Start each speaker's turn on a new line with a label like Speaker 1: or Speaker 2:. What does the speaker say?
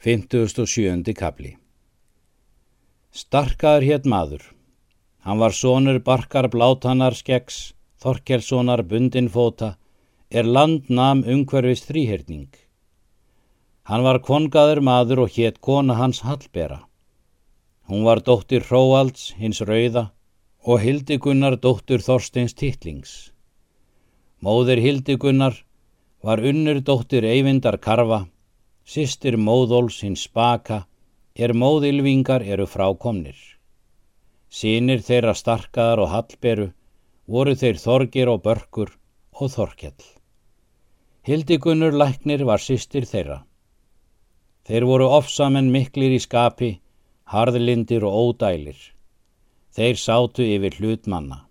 Speaker 1: 57. kapli Starkaður hétt maður. Hann var sonur barkar blátanar skeggs, Þorkelssonar bundinfóta, er landnam umhverfis þrýherning. Hann var kongaður maður og hétt kona hans Hallbera. Hún var dóttir Hróalds, hins rauða, og Hildigunnar dóttur Þorsteins Tittlings. Móðir Hildigunnar var unnur dóttir Eyvindar Karfa, Sistir móðóls hins spaka er móðilvingar eru frákomnir. Sýnir þeirra starkaðar og hallberu voru þeir þorgir og börkur og þorkjall. Hildigunnur læknir var sistir þeirra. Þeir voru ofsamenn miklir í skapi, harðlindir og ódælir. Þeir sátu yfir hlutmanna.